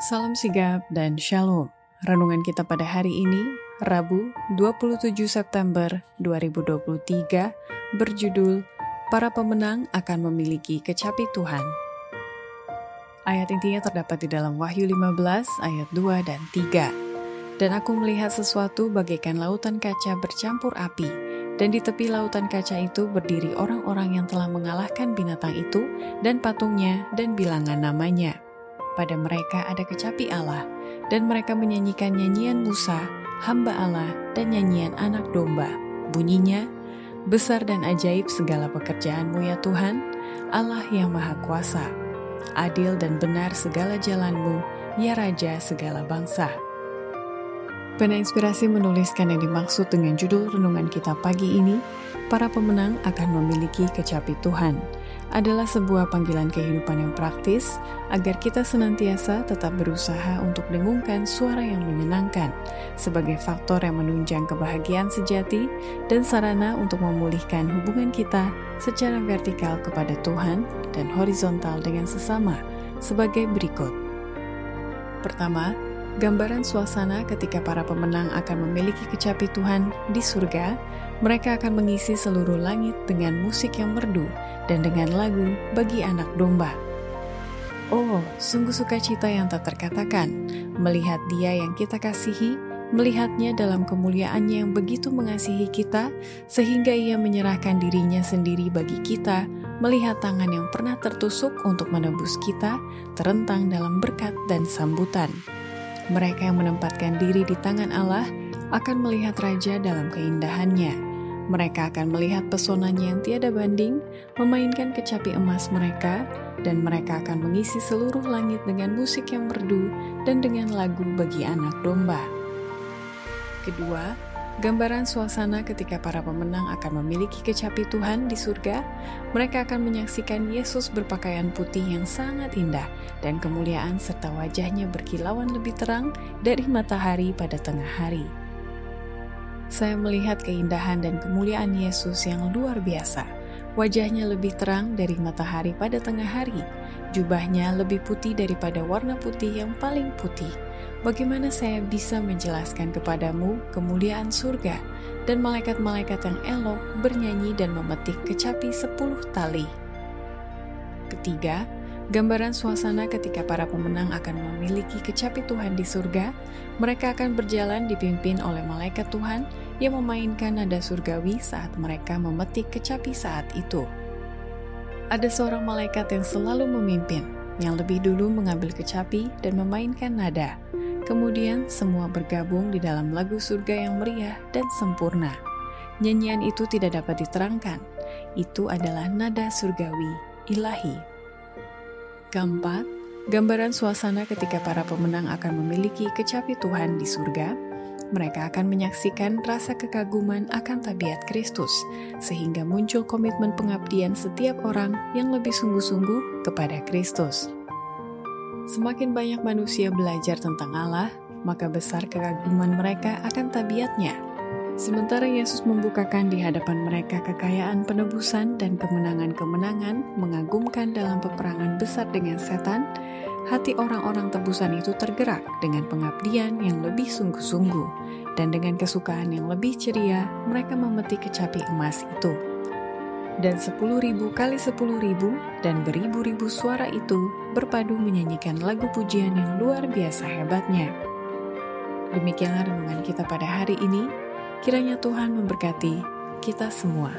Salam sigap dan shalom. Renungan kita pada hari ini, Rabu 27 September 2023, berjudul Para Pemenang Akan Memiliki Kecapi Tuhan. Ayat intinya terdapat di dalam Wahyu 15 ayat 2 dan 3. Dan aku melihat sesuatu bagaikan lautan kaca bercampur api, dan di tepi lautan kaca itu berdiri orang-orang yang telah mengalahkan binatang itu dan patungnya dan bilangan namanya pada mereka ada kecapi Allah, dan mereka menyanyikan nyanyian Musa, hamba Allah, dan nyanyian anak domba. Bunyinya, besar dan ajaib segala pekerjaanmu ya Tuhan, Allah yang maha kuasa. Adil dan benar segala jalanmu, ya Raja segala bangsa. Pena Inspirasi menuliskan yang dimaksud dengan judul renungan kita pagi ini, para pemenang akan memiliki kecapi Tuhan adalah sebuah panggilan kehidupan yang praktis agar kita senantiasa tetap berusaha untuk dengungkan suara yang menyenangkan sebagai faktor yang menunjang kebahagiaan sejati dan sarana untuk memulihkan hubungan kita secara vertikal kepada Tuhan dan horizontal dengan sesama sebagai berikut. Pertama, gambaran suasana ketika para pemenang akan memiliki kecapi Tuhan di surga, mereka akan mengisi seluruh langit dengan musik yang merdu dan dengan lagu bagi anak domba. Oh, sungguh sukacita yang tak terkatakan, melihat dia yang kita kasihi, melihatnya dalam kemuliaannya yang begitu mengasihi kita, sehingga ia menyerahkan dirinya sendiri bagi kita, melihat tangan yang pernah tertusuk untuk menebus kita, terentang dalam berkat dan sambutan. Mereka yang menempatkan diri di tangan Allah akan melihat Raja dalam keindahannya. Mereka akan melihat pesonanya yang tiada banding, memainkan kecapi emas mereka, dan mereka akan mengisi seluruh langit dengan musik yang merdu dan dengan lagu bagi anak domba. Kedua, Gambaran suasana ketika para pemenang akan memiliki kecapi Tuhan di surga, mereka akan menyaksikan Yesus berpakaian putih yang sangat indah dan kemuliaan serta wajahnya berkilauan lebih terang dari matahari pada tengah hari. Saya melihat keindahan dan kemuliaan Yesus yang luar biasa. Wajahnya lebih terang dari matahari pada tengah hari. Jubahnya lebih putih daripada warna putih yang paling putih bagaimana saya bisa menjelaskan kepadamu kemuliaan surga dan malaikat-malaikat yang elok bernyanyi dan memetik kecapi sepuluh tali. Ketiga, gambaran suasana ketika para pemenang akan memiliki kecapi Tuhan di surga, mereka akan berjalan dipimpin oleh malaikat Tuhan yang memainkan nada surgawi saat mereka memetik kecapi saat itu. Ada seorang malaikat yang selalu memimpin, yang lebih dulu mengambil kecapi dan memainkan nada. Kemudian semua bergabung di dalam lagu surga yang meriah dan sempurna. Nyanyian itu tidak dapat diterangkan. Itu adalah nada surgawi, ilahi. Keempat, gambaran suasana ketika para pemenang akan memiliki kecapi Tuhan di surga, mereka akan menyaksikan rasa kekaguman akan tabiat Kristus, sehingga muncul komitmen pengabdian setiap orang yang lebih sungguh-sungguh kepada Kristus. Semakin banyak manusia belajar tentang Allah, maka besar kekaguman mereka akan tabiatnya. Sementara Yesus membukakan di hadapan mereka kekayaan penebusan dan kemenangan-kemenangan mengagumkan dalam peperangan besar dengan setan, hati orang-orang tebusan itu tergerak dengan pengabdian yang lebih sungguh-sungguh, dan dengan kesukaan yang lebih ceria, mereka memetik kecapi emas itu dan sepuluh ribu kali sepuluh ribu dan beribu-ribu suara itu berpadu menyanyikan lagu pujian yang luar biasa hebatnya. Demikianlah renungan kita pada hari ini. Kiranya Tuhan memberkati kita semua.